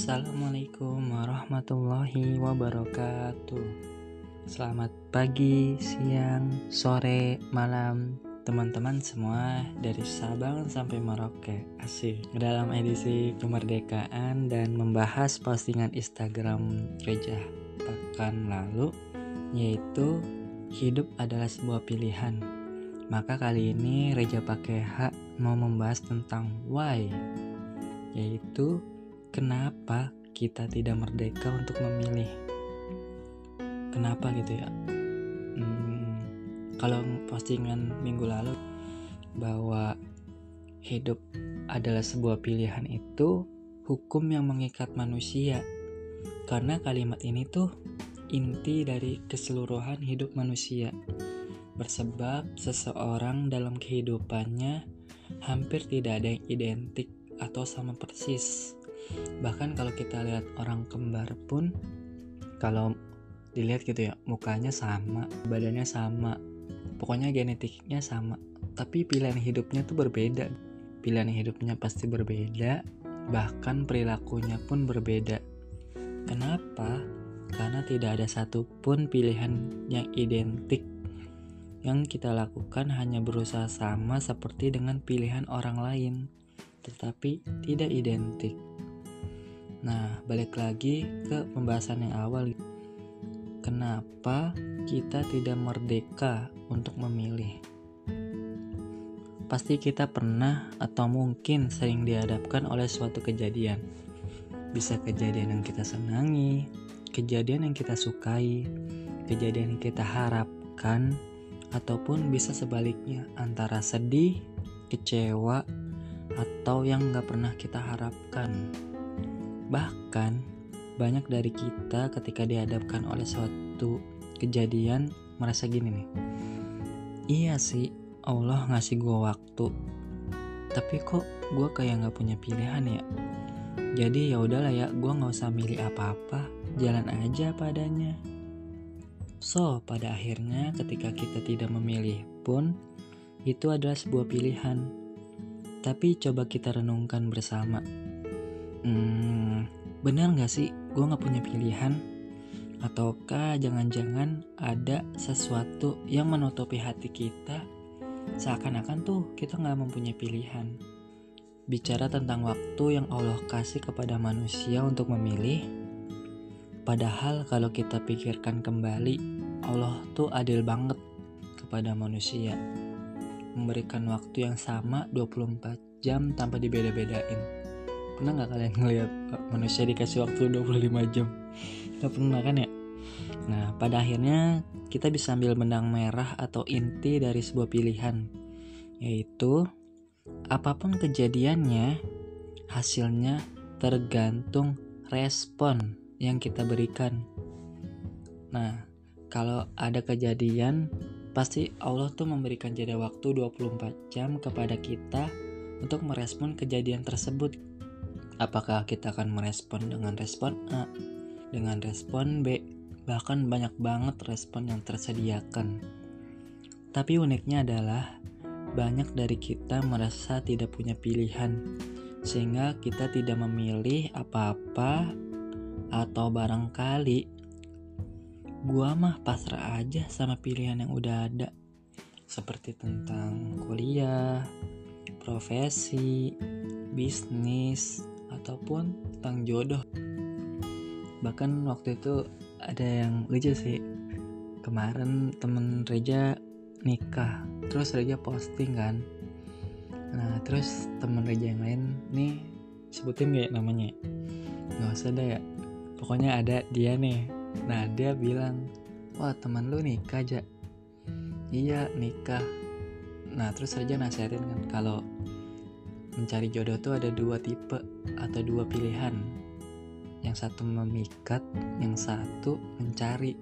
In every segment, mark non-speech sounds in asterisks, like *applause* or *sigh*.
Assalamualaikum warahmatullahi wabarakatuh. Selamat pagi, siang, sore, malam, teman-teman semua dari Sabang sampai Merauke. Asik. Dalam edisi kemerdekaan dan membahas postingan Instagram gereja pekan lalu, yaitu hidup adalah sebuah pilihan. Maka kali ini Reja pakai hak mau membahas tentang why, yaitu kenapa kita tidak merdeka untuk memilih? Kenapa gitu ya? Hmm, kalau postingan minggu lalu bahwa hidup adalah sebuah pilihan itu hukum yang mengikat manusia. Karena kalimat ini tuh inti dari keseluruhan hidup manusia. Bersebab seseorang dalam kehidupannya hampir tidak ada yang identik atau sama persis bahkan kalau kita lihat orang kembar pun kalau dilihat gitu ya mukanya sama badannya sama pokoknya genetiknya sama. Tapi pilihan hidupnya tuh berbeda. Pilihan hidupnya pasti berbeda bahkan perilakunya pun berbeda. Kenapa? Karena tidak ada satupun pilihan yang identik. Yang kita lakukan hanya berusaha sama seperti dengan pilihan orang lain, tetapi tidak identik. Nah, balik lagi ke pembahasan yang awal. Kenapa kita tidak merdeka untuk memilih? Pasti kita pernah atau mungkin sering dihadapkan oleh suatu kejadian. Bisa kejadian yang kita senangi, kejadian yang kita sukai, kejadian yang kita harapkan, ataupun bisa sebaliknya antara sedih, kecewa, atau yang nggak pernah kita harapkan. Bahkan, banyak dari kita ketika dihadapkan oleh suatu kejadian merasa gini nih. Iya sih, Allah ngasih gue waktu. Tapi kok gue kayak nggak punya pilihan ya? Jadi ya udahlah ya, gue nggak usah milih apa-apa, jalan aja padanya. So, pada akhirnya ketika kita tidak memilih pun, itu adalah sebuah pilihan. Tapi coba kita renungkan bersama hmm, benar gak sih gue gak punya pilihan? Ataukah jangan-jangan ada sesuatu yang menutupi hati kita seakan-akan tuh kita gak mempunyai pilihan? Bicara tentang waktu yang Allah kasih kepada manusia untuk memilih, padahal kalau kita pikirkan kembali, Allah tuh adil banget kepada manusia. Memberikan waktu yang sama 24 jam tanpa dibeda-bedain pernah nggak kalian ngeliat manusia dikasih waktu 25 jam? Nggak pernah kan ya? Nah pada akhirnya kita bisa ambil benang merah atau inti dari sebuah pilihan yaitu apa pun kejadiannya hasilnya tergantung respon yang kita berikan. Nah kalau ada kejadian pasti Allah tuh memberikan jeda waktu 24 jam kepada kita untuk merespon kejadian tersebut Apakah kita akan merespon dengan respon A, dengan respon B, bahkan banyak banget respon yang tersediakan. Tapi uniknya adalah banyak dari kita merasa tidak punya pilihan, sehingga kita tidak memilih apa-apa atau barangkali gua mah pasrah aja sama pilihan yang udah ada seperti tentang kuliah, profesi, bisnis, ataupun tentang jodoh. Bahkan waktu itu ada yang lucu sih. Kemarin temen Reja nikah terus Reja posting kan. Nah terus temen Reja yang lain nih sebutin gak namanya? Nggak usah deh ya pokoknya ada dia nih. Nah dia bilang wah teman lu nikah aja iya nikah. Nah terus Reja nasihatin kan kalau mencari jodoh tuh ada dua tipe atau dua pilihan. Yang satu memikat, yang satu mencari.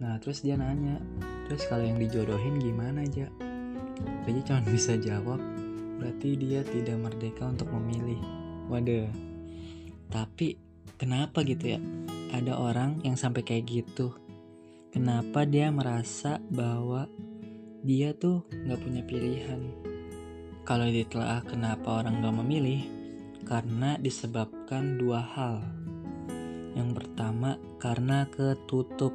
Nah, terus dia nanya, terus kalau yang dijodohin gimana aja? Dia *laughs* cuma bisa jawab, berarti dia tidak merdeka untuk memilih. Waduh. Tapi kenapa gitu ya? Ada orang yang sampai kayak gitu. Kenapa dia merasa bahwa dia tuh nggak punya pilihan? Kalau ditelaah kenapa orang gak memilih, karena disebabkan dua hal. Yang pertama, karena ketutup.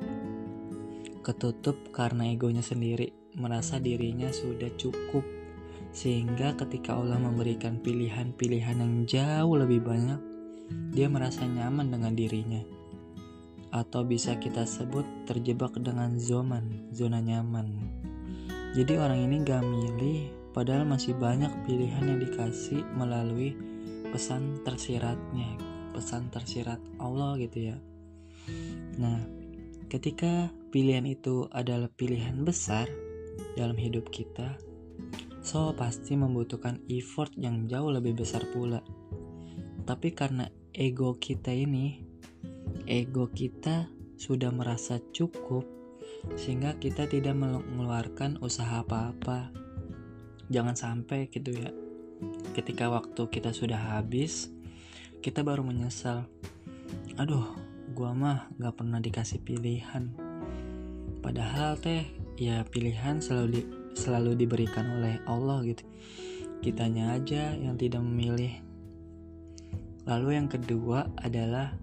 Ketutup karena egonya sendiri, merasa dirinya sudah cukup. Sehingga ketika Allah memberikan pilihan-pilihan yang jauh lebih banyak, dia merasa nyaman dengan dirinya. Atau bisa kita sebut terjebak dengan zoman, zona nyaman. Jadi orang ini gak milih padahal masih banyak pilihan yang dikasih melalui pesan tersiratnya pesan tersirat Allah gitu ya. Nah ketika pilihan itu adalah pilihan besar dalam hidup kita so pasti membutuhkan effort yang jauh lebih besar pula. Tapi karena ego kita ini ego kita sudah merasa cukup sehingga kita tidak mengeluarkan usaha apa-apa jangan sampai gitu ya. Ketika waktu kita sudah habis kita baru menyesal aduh gua mah gak pernah dikasih pilihan. Padahal teh ya pilihan selalu di, selalu diberikan oleh Allah gitu. Kitanya aja yang tidak memilih. Lalu yang kedua adalah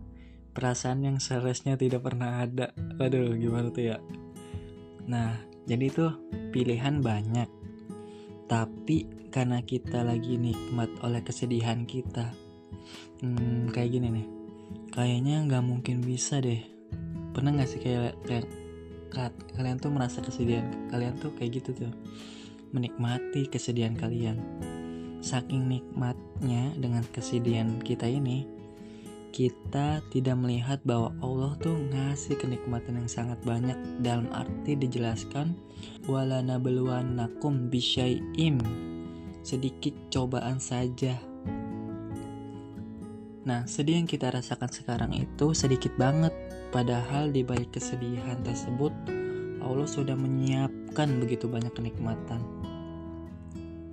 perasaan yang seharusnya tidak pernah ada. Aduh gimana tuh ya? Nah jadi itu pilihan banyak tapi karena kita lagi nikmat oleh kesedihan kita hmm, kayak gini nih. Kayaknya nggak mungkin bisa deh. Pernah nggak sih kayak, kayak kalian tuh merasa kesedihan kalian tuh kayak gitu tuh menikmati kesedihan kalian. Saking nikmatnya dengan kesedihan kita ini kita tidak melihat bahwa Allah tuh ngasih kenikmatan yang sangat banyak dalam arti dijelaskan wala nabluwannakum bisyai'im sedikit cobaan saja Nah, sedih yang kita rasakan sekarang itu sedikit banget, padahal di balik kesedihan tersebut, Allah sudah menyiapkan begitu banyak kenikmatan.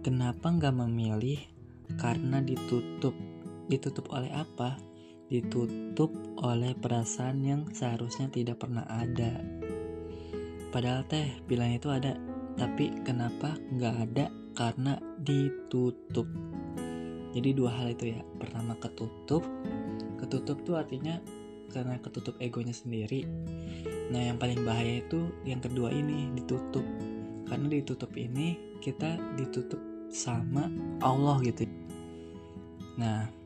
Kenapa nggak memilih? Karena ditutup. Ditutup oleh apa? Ditutup oleh perasaan yang seharusnya tidak pernah ada. Padahal teh bilang itu ada, tapi kenapa nggak ada? Karena ditutup. Jadi dua hal itu ya. Pertama ketutup, ketutup tuh artinya karena ketutup egonya sendiri. Nah yang paling bahaya itu yang kedua ini ditutup. Karena ditutup ini kita ditutup sama Allah gitu. Nah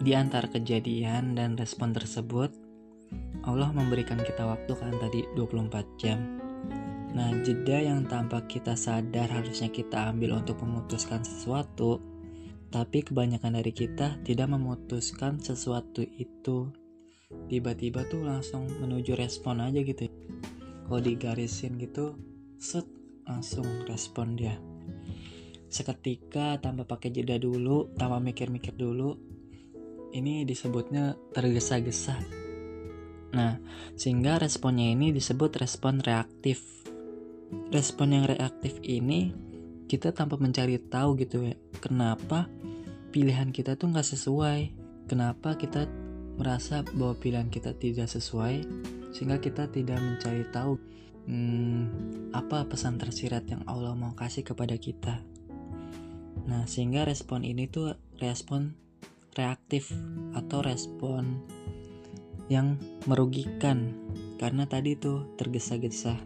di antara kejadian dan respon tersebut, Allah memberikan kita waktu kan tadi 24 jam. Nah, jeda yang tanpa kita sadar harusnya kita ambil untuk memutuskan sesuatu, tapi kebanyakan dari kita tidak memutuskan sesuatu itu. Tiba-tiba tuh langsung menuju respon aja gitu. Kalau digarisin gitu, set langsung respon dia. Seketika tanpa pakai jeda dulu, tanpa mikir-mikir dulu, ini disebutnya tergesa-gesa. Nah, sehingga responnya ini disebut respon reaktif. Respon yang reaktif ini kita tanpa mencari tahu gitu ya, kenapa pilihan kita tuh nggak sesuai, kenapa kita merasa bahwa pilihan kita tidak sesuai, sehingga kita tidak mencari tahu hmm, apa pesan tersirat yang Allah mau kasih kepada kita. Nah, sehingga respon ini tuh respon reaktif atau respon yang merugikan karena tadi tuh tergesa-gesa.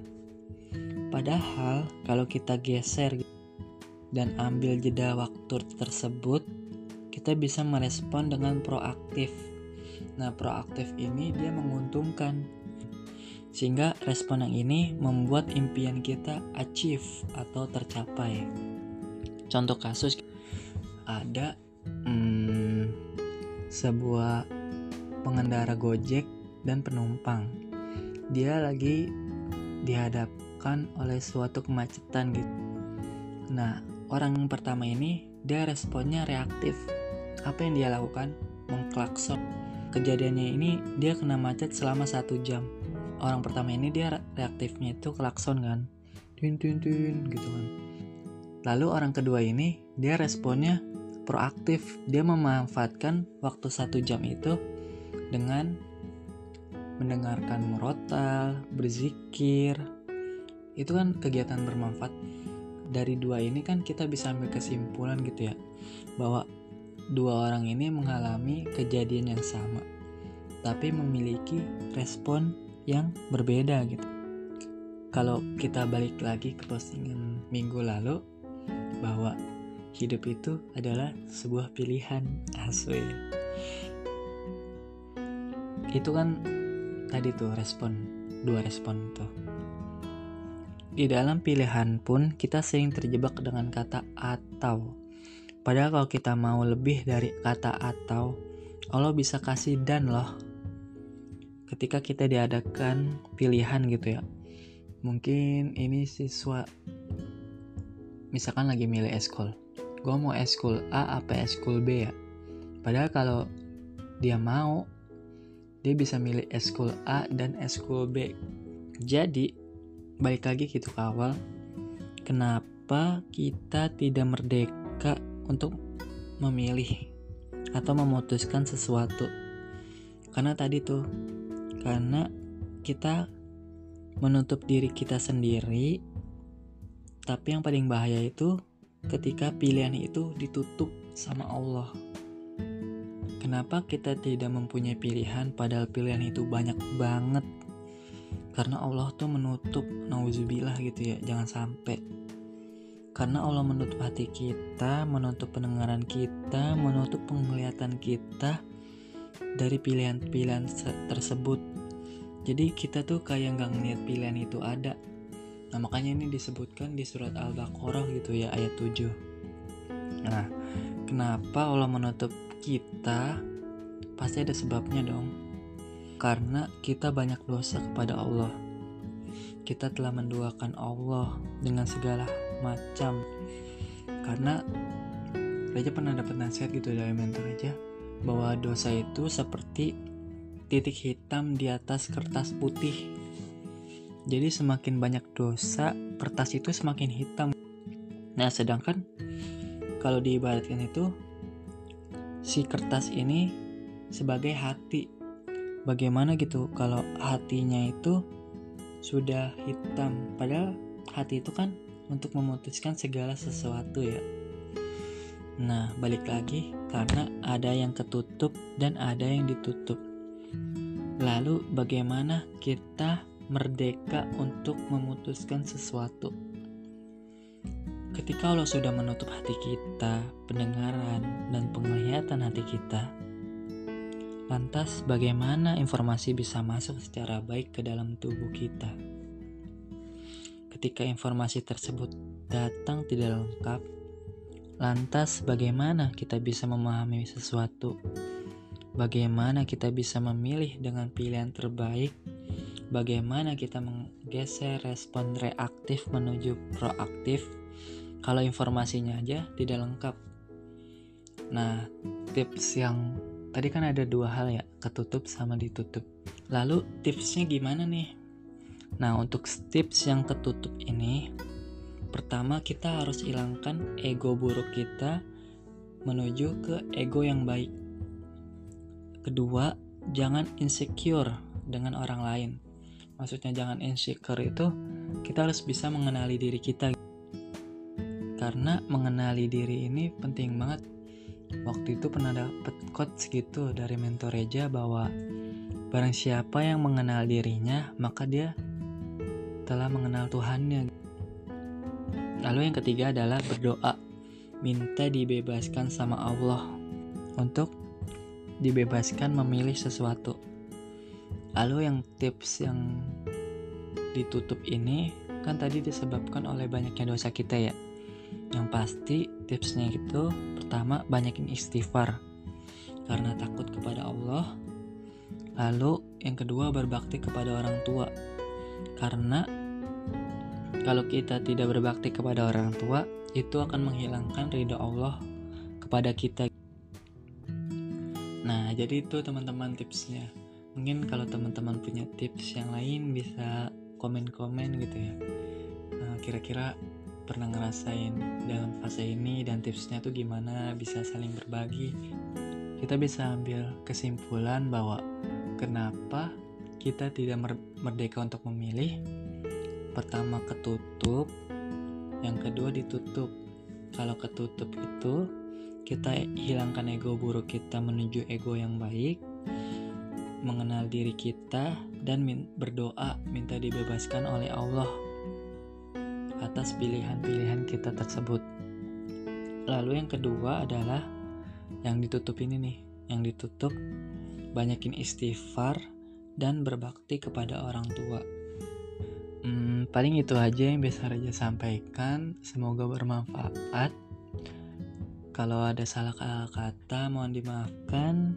Padahal kalau kita geser dan ambil jeda waktu tersebut, kita bisa merespon dengan proaktif. Nah, proaktif ini dia menguntungkan. Sehingga respon yang ini membuat impian kita achieve atau tercapai. Contoh kasus ada sebuah pengendara Gojek dan penumpang. Dia lagi dihadapkan oleh suatu kemacetan gitu. Nah, orang yang pertama ini dia responnya reaktif. Apa yang dia lakukan? Mengklakson. Kejadiannya ini dia kena macet selama satu jam. Orang pertama ini dia reaktifnya itu klakson kan, tin tin tin gitu kan. Lalu orang kedua ini dia responnya proaktif. Dia memanfaatkan waktu satu jam itu dengan mendengarkan merotal berzikir. Itu kan kegiatan bermanfaat. Dari dua ini kan kita bisa ambil kesimpulan gitu ya bahwa dua orang ini mengalami kejadian yang sama, tapi memiliki respon yang berbeda gitu. Kalau kita balik lagi ke postingan minggu lalu, bahwa hidup itu adalah sebuah pilihan asli. Itu kan tadi tuh respon, dua respon tuh. Di dalam pilihan pun kita sering terjebak dengan kata atau Padahal kalau kita mau lebih dari kata atau, Allah bisa kasih dan loh. Ketika kita diadakan pilihan gitu ya. Mungkin ini siswa misalkan lagi milih eskul. Gue mau eskul A apa eskul B ya. Padahal kalau dia mau, dia bisa milih eskul A dan eskul B. Jadi, balik lagi gitu ke awal, kenapa kita tidak merdeka untuk memilih atau memutuskan sesuatu. Karena tadi tuh, karena kita menutup diri kita sendiri, tapi yang paling bahaya itu ketika pilihan itu ditutup sama Allah. Kenapa kita tidak mempunyai pilihan padahal pilihan itu banyak banget? Karena Allah tuh menutup, nauzubillah gitu ya, jangan sampai karena Allah menutup hati kita, menutup pendengaran kita, menutup penglihatan kita dari pilihan-pilihan tersebut. Jadi kita tuh kayak nggak ngeliat pilihan itu ada. Nah makanya ini disebutkan di surat Al-Baqarah gitu ya ayat 7. Nah kenapa Allah menutup kita? Pasti ada sebabnya dong. Karena kita banyak dosa kepada Allah. Kita telah menduakan Allah dengan segala macam karena Reja pernah dapat nasihat gitu dari mentor Reja bahwa dosa itu seperti titik hitam di atas kertas putih jadi semakin banyak dosa kertas itu semakin hitam nah sedangkan kalau diibaratkan itu si kertas ini sebagai hati bagaimana gitu kalau hatinya itu sudah hitam padahal hati itu kan untuk memutuskan segala sesuatu ya. Nah, balik lagi karena ada yang ketutup dan ada yang ditutup. Lalu bagaimana kita merdeka untuk memutuskan sesuatu? Ketika Allah sudah menutup hati kita, pendengaran, dan penglihatan hati kita, lantas bagaimana informasi bisa masuk secara baik ke dalam tubuh kita? Ketika informasi tersebut datang tidak lengkap, lantas bagaimana kita bisa memahami sesuatu? Bagaimana kita bisa memilih dengan pilihan terbaik? Bagaimana kita menggeser respon reaktif menuju proaktif kalau informasinya aja tidak lengkap? Nah, tips yang tadi kan ada dua hal ya, ketutup sama ditutup. Lalu tipsnya gimana nih Nah, untuk tips yang ketutup ini, pertama kita harus hilangkan ego buruk kita menuju ke ego yang baik. Kedua, jangan insecure dengan orang lain. Maksudnya jangan insecure itu kita harus bisa mengenali diri kita. Karena mengenali diri ini penting banget. Waktu itu pernah dapet quotes gitu dari mentor Reja bahwa barang siapa yang mengenal dirinya, maka dia telah mengenal Tuhannya. Lalu yang ketiga adalah berdoa, minta dibebaskan sama Allah untuk dibebaskan memilih sesuatu. Lalu yang tips yang ditutup ini kan tadi disebabkan oleh banyaknya dosa kita ya. Yang pasti tipsnya itu pertama banyakin istighfar karena takut kepada Allah. Lalu yang kedua berbakti kepada orang tua karena kalau kita tidak berbakti kepada orang tua, itu akan menghilangkan ridho Allah kepada kita. Nah, jadi itu teman-teman tipsnya. Mungkin kalau teman-teman punya tips yang lain bisa komen-komen gitu ya. Nah, kira-kira pernah ngerasain dalam fase ini dan tipsnya tuh gimana bisa saling berbagi. Kita bisa ambil kesimpulan bahwa kenapa kita tidak merdeka untuk memilih pertama ketutup, yang kedua ditutup. Kalau ketutup itu kita hilangkan ego buruk kita menuju ego yang baik, mengenal diri kita, dan berdoa minta dibebaskan oleh Allah atas pilihan-pilihan kita tersebut. Lalu yang kedua adalah yang ditutup ini nih, yang ditutup banyakin istighfar dan berbakti kepada orang tua. Hmm, paling itu aja yang bisa Raja sampaikan. Semoga bermanfaat. Kalau ada salah kata mohon dimaafkan.